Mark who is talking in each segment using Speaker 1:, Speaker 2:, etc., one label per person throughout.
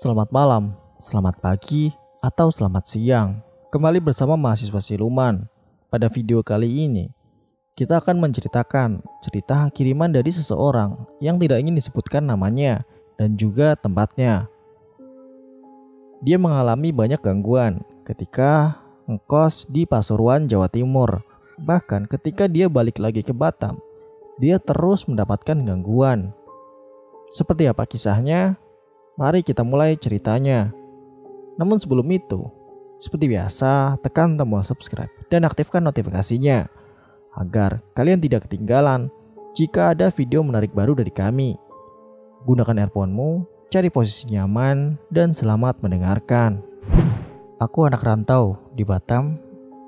Speaker 1: Selamat malam, selamat pagi, atau selamat siang. Kembali bersama mahasiswa Siluman. Pada video kali ini, kita akan menceritakan cerita kiriman dari seseorang yang tidak ingin disebutkan namanya dan juga tempatnya. Dia mengalami banyak gangguan ketika ngekos di Pasuruan, Jawa Timur. Bahkan ketika dia balik lagi ke Batam, dia terus mendapatkan gangguan. Seperti apa kisahnya? Mari kita mulai ceritanya. Namun sebelum itu, seperti biasa, tekan tombol subscribe dan aktifkan notifikasinya agar kalian tidak ketinggalan jika ada video menarik baru dari kami. Gunakan earphone-mu, cari posisi nyaman, dan selamat mendengarkan. Aku anak rantau di Batam.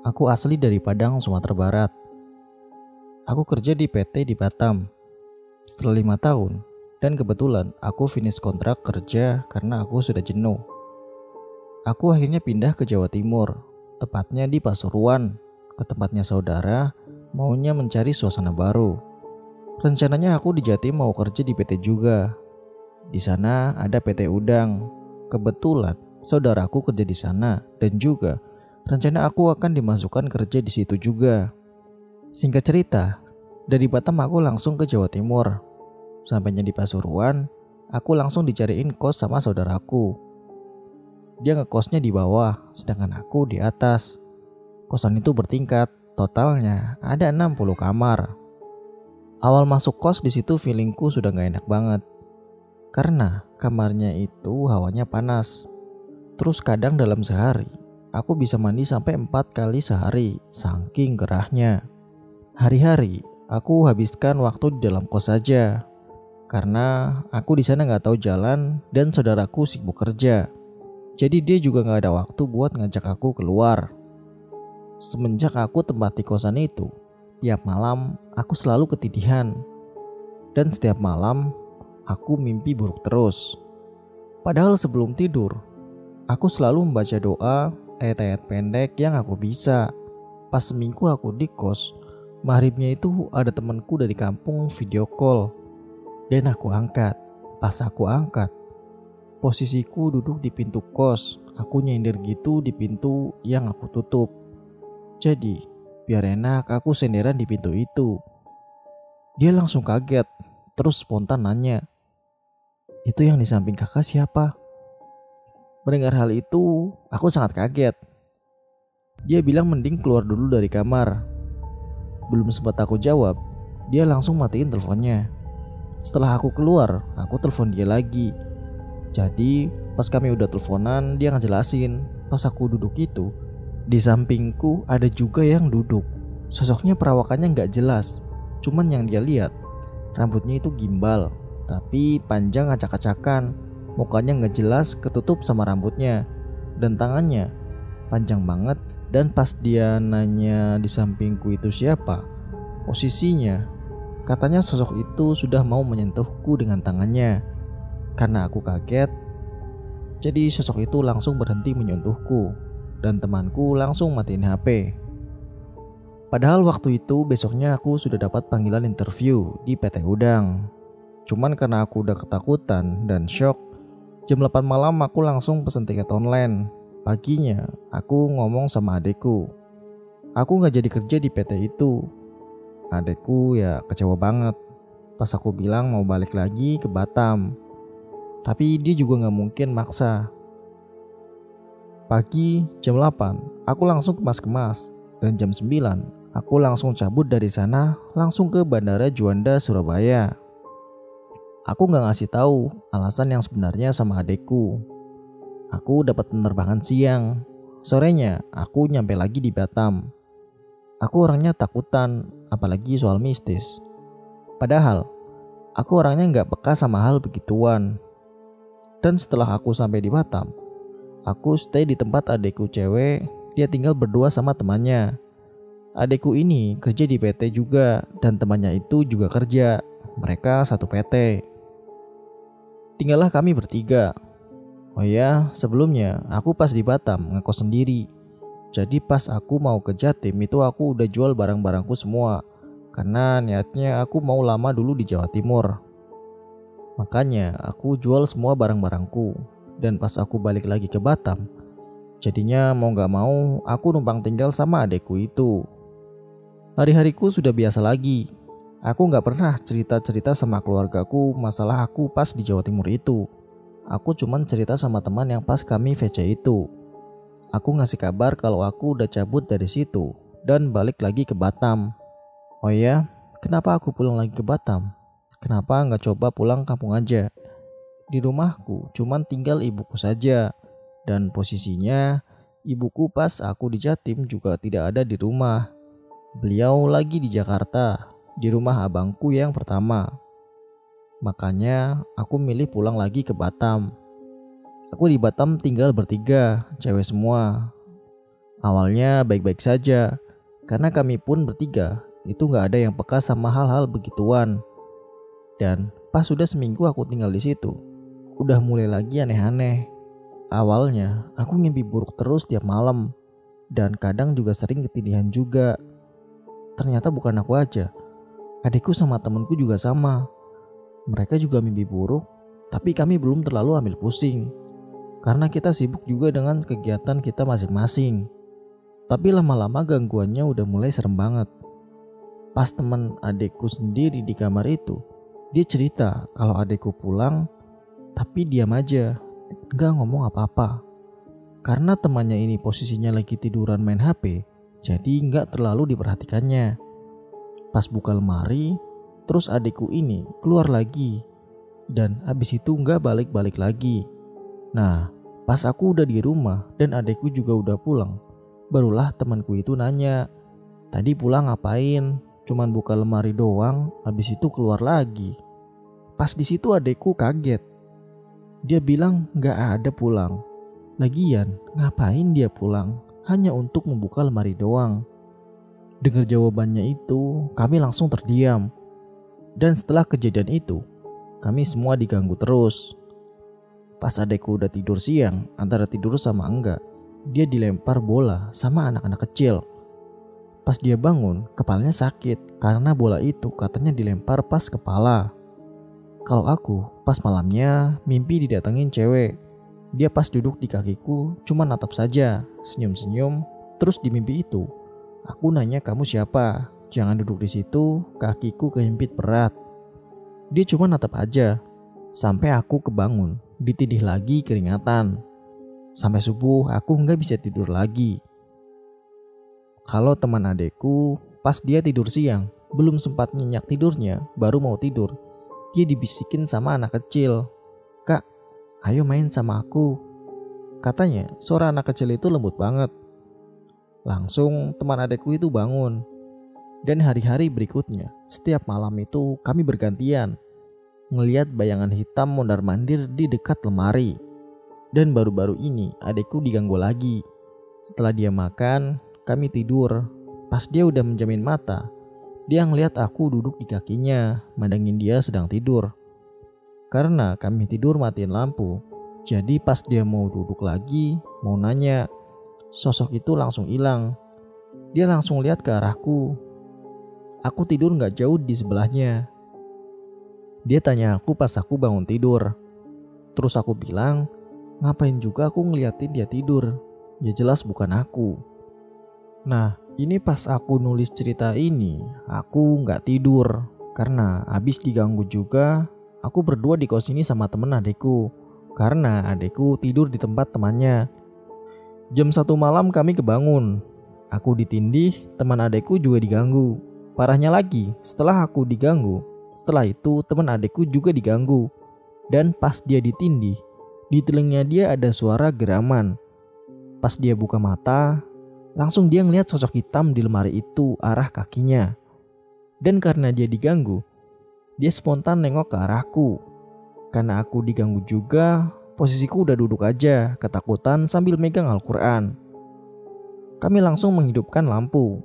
Speaker 1: Aku asli dari Padang, Sumatera Barat. Aku kerja di PT di Batam. Setelah lima tahun, dan kebetulan aku finish kontrak kerja karena aku sudah jenuh. Aku akhirnya pindah ke Jawa Timur, tepatnya di Pasuruan, ke tempatnya saudara, maunya mencari suasana baru. Rencananya aku di Jatim mau kerja di PT juga. Di sana ada PT Udang. Kebetulan saudaraku kerja di sana dan juga rencana aku akan dimasukkan kerja di situ juga. Singkat cerita, dari Batam aku langsung ke Jawa Timur Sampainya di Pasuruan, aku langsung dicariin kos sama saudaraku. Dia ngekosnya di bawah, sedangkan aku di atas. Kosan itu bertingkat, totalnya ada 60 kamar. Awal masuk kos di situ feelingku sudah gak enak banget. Karena kamarnya itu hawanya panas. Terus kadang dalam sehari, aku bisa mandi sampai empat kali sehari, saking gerahnya. Hari-hari, aku habiskan waktu di dalam kos saja, karena aku di sana nggak tahu jalan dan saudaraku sibuk kerja. Jadi dia juga nggak ada waktu buat ngajak aku keluar. Semenjak aku tempati kosan itu, tiap malam aku selalu ketidihan. Dan setiap malam aku mimpi buruk terus. Padahal sebelum tidur, aku selalu membaca doa ayat-ayat pendek yang aku bisa. Pas seminggu aku di kos, maghribnya itu ada temanku dari kampung video call dan aku angkat. Pas aku angkat, posisiku duduk di pintu kos. Aku nyender gitu di pintu yang aku tutup. Jadi, biar enak aku senderan di pintu itu. Dia langsung kaget, terus spontan nanya, "Itu yang di samping kakak siapa?" Mendengar hal itu, aku sangat kaget. Dia bilang mending keluar dulu dari kamar. Belum sempat aku jawab, dia langsung matiin teleponnya. Setelah aku keluar, aku telepon dia lagi. Jadi pas kami udah teleponan, dia ngejelasin pas aku duduk itu di sampingku ada juga yang duduk. Sosoknya perawakannya nggak jelas, cuman yang dia lihat rambutnya itu gimbal, tapi panjang acak-acakan, mukanya nggak jelas ketutup sama rambutnya, dan tangannya panjang banget. Dan pas dia nanya di sampingku itu siapa, posisinya Katanya sosok itu sudah mau menyentuhku dengan tangannya. Karena aku kaget, jadi sosok itu langsung berhenti menyentuhku dan temanku langsung matiin HP. Padahal waktu itu besoknya aku sudah dapat panggilan interview di PT Udang. Cuman karena aku udah ketakutan dan shock, jam 8 malam aku langsung pesen tiket online. Paginya aku ngomong sama adekku. Aku gak jadi kerja di PT itu Adekku ya kecewa banget pas aku bilang mau balik lagi ke Batam. Tapi dia juga gak mungkin maksa. Pagi jam 8 aku langsung kemas-kemas dan jam 9 aku langsung cabut dari sana langsung ke Bandara Juanda Surabaya. Aku gak ngasih tahu alasan yang sebenarnya sama adekku. Aku dapat penerbangan siang. Sorenya aku nyampe lagi di Batam. Aku orangnya takutan, apalagi soal mistis. Padahal, aku orangnya nggak peka sama hal begituan. Dan setelah aku sampai di Batam, aku stay di tempat adekku cewek, dia tinggal berdua sama temannya. Adekku ini kerja di PT juga, dan temannya itu juga kerja. Mereka satu PT. Tinggallah kami bertiga. Oh ya, sebelumnya aku pas di Batam ngekos sendiri jadi pas aku mau ke Jatim itu aku udah jual barang-barangku semua karena niatnya aku mau lama dulu di Jawa Timur. Makanya aku jual semua barang-barangku dan pas aku balik lagi ke Batam, jadinya mau gak mau aku numpang tinggal sama adekku itu. Hari-hariku sudah biasa lagi. Aku gak pernah cerita-cerita sama keluargaku masalah aku pas di Jawa Timur itu. Aku cuman cerita sama teman yang pas kami VC itu. Aku ngasih kabar kalau aku udah cabut dari situ dan balik lagi ke Batam. Oh ya, kenapa aku pulang lagi ke Batam? Kenapa nggak coba pulang kampung aja? Di rumahku cuman tinggal ibuku saja. Dan posisinya ibuku pas aku di Jatim juga tidak ada di rumah. Beliau lagi di Jakarta, di rumah abangku yang pertama. Makanya aku milih pulang lagi ke Batam. Aku di Batam tinggal bertiga, cewek semua. Awalnya baik-baik saja, karena kami pun bertiga itu nggak ada yang peka sama hal-hal begituan. Dan pas sudah seminggu aku tinggal di situ, udah mulai lagi aneh-aneh. Awalnya aku ngimpi buruk terus tiap malam dan kadang juga sering ketindihan juga. Ternyata bukan aku aja, adikku sama temenku juga sama. Mereka juga mimpi buruk, tapi kami belum terlalu ambil pusing karena kita sibuk juga dengan kegiatan kita masing-masing. Tapi lama-lama gangguannya udah mulai serem banget. Pas teman adekku sendiri di kamar itu, dia cerita kalau adekku pulang, tapi diam aja, gak ngomong apa-apa. Karena temannya ini posisinya lagi tiduran main HP, jadi nggak terlalu diperhatikannya. Pas buka lemari, terus adekku ini keluar lagi, dan habis itu nggak balik-balik lagi. Nah, pas aku udah di rumah dan adekku juga udah pulang, barulah temanku itu nanya, tadi pulang ngapain? Cuman buka lemari doang, habis itu keluar lagi. Pas di situ adekku kaget. Dia bilang gak ada pulang. Lagian, ngapain dia pulang? Hanya untuk membuka lemari doang. Dengar jawabannya itu, kami langsung terdiam. Dan setelah kejadian itu, kami semua diganggu terus. Pas adekku udah tidur siang, antara tidur sama enggak, dia dilempar bola sama anak-anak kecil. Pas dia bangun, kepalanya sakit karena bola itu katanya dilempar pas kepala. Kalau aku, pas malamnya mimpi didatengin cewek. Dia pas duduk di kakiku, cuma natap saja, senyum-senyum. Terus di mimpi itu, aku nanya kamu siapa? Jangan duduk di situ, kakiku kehimpit berat. Dia cuma natap aja, sampai aku kebangun, ditidih lagi keringatan. Sampai subuh aku nggak bisa tidur lagi. Kalau teman adekku, pas dia tidur siang, belum sempat nyenyak tidurnya, baru mau tidur. Dia dibisikin sama anak kecil. Kak, ayo main sama aku. Katanya, suara anak kecil itu lembut banget. Langsung teman adekku itu bangun. Dan hari-hari berikutnya, setiap malam itu kami bergantian. Ngeliat bayangan hitam mondar-mandir di dekat lemari. Dan baru-baru ini adekku diganggu lagi. Setelah dia makan, kami tidur. Pas dia udah menjamin mata, dia ngeliat aku duduk di kakinya, mandangin dia sedang tidur. Karena kami tidur matiin lampu, jadi pas dia mau duduk lagi, mau nanya, sosok itu langsung hilang. Dia langsung lihat ke arahku. Aku tidur gak jauh di sebelahnya. Dia tanya aku pas aku bangun tidur. Terus aku bilang, ngapain juga aku ngeliatin dia tidur? Ya jelas bukan aku. Nah, ini pas aku nulis cerita ini, aku nggak tidur karena habis diganggu juga. Aku berdua di kos ini sama temen adekku karena adekku tidur di tempat temannya. Jam satu malam kami kebangun. Aku ditindih, teman adekku juga diganggu. Parahnya lagi, setelah aku diganggu, setelah itu teman adekku juga diganggu. Dan pas dia ditindih, di telingnya dia ada suara geraman. Pas dia buka mata, Langsung dia ngeliat sosok hitam di lemari itu arah kakinya. Dan karena dia diganggu, dia spontan nengok ke arahku. Karena aku diganggu juga, posisiku udah duduk aja, ketakutan sambil megang Al-Quran. Kami langsung menghidupkan lampu.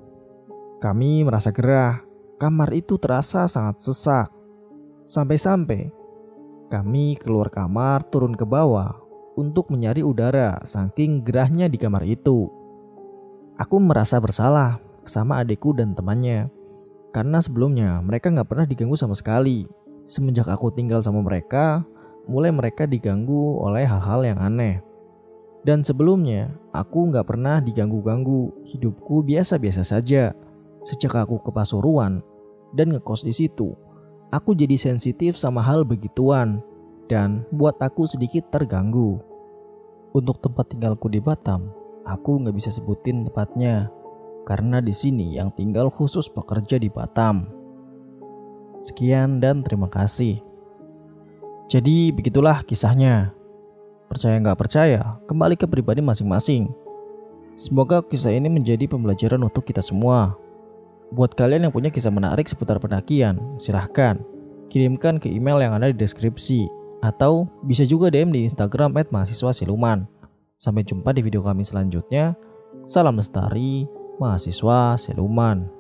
Speaker 1: Kami merasa gerah, kamar itu terasa sangat sesak. Sampai-sampai kami keluar kamar turun ke bawah untuk mencari udara saking gerahnya di kamar itu. Aku merasa bersalah sama adikku dan temannya. Karena sebelumnya mereka nggak pernah diganggu sama sekali. Semenjak aku tinggal sama mereka, mulai mereka diganggu oleh hal-hal yang aneh. Dan sebelumnya, aku nggak pernah diganggu-ganggu. Hidupku biasa-biasa saja. Sejak aku ke Pasuruan dan ngekos di situ, aku jadi sensitif sama hal begituan dan buat aku sedikit terganggu. Untuk tempat tinggalku di Batam, aku nggak bisa sebutin tepatnya karena di sini yang tinggal khusus pekerja di Batam. Sekian dan terima kasih. Jadi begitulah kisahnya. Percaya nggak percaya, kembali ke pribadi masing-masing. Semoga kisah ini menjadi pembelajaran untuk kita semua. Buat kalian yang punya kisah menarik seputar pendakian, silahkan kirimkan ke email yang ada di deskripsi atau bisa juga DM di Instagram mahasiswa siluman. Sampai jumpa di video kami selanjutnya. Salam lestari, mahasiswa siluman.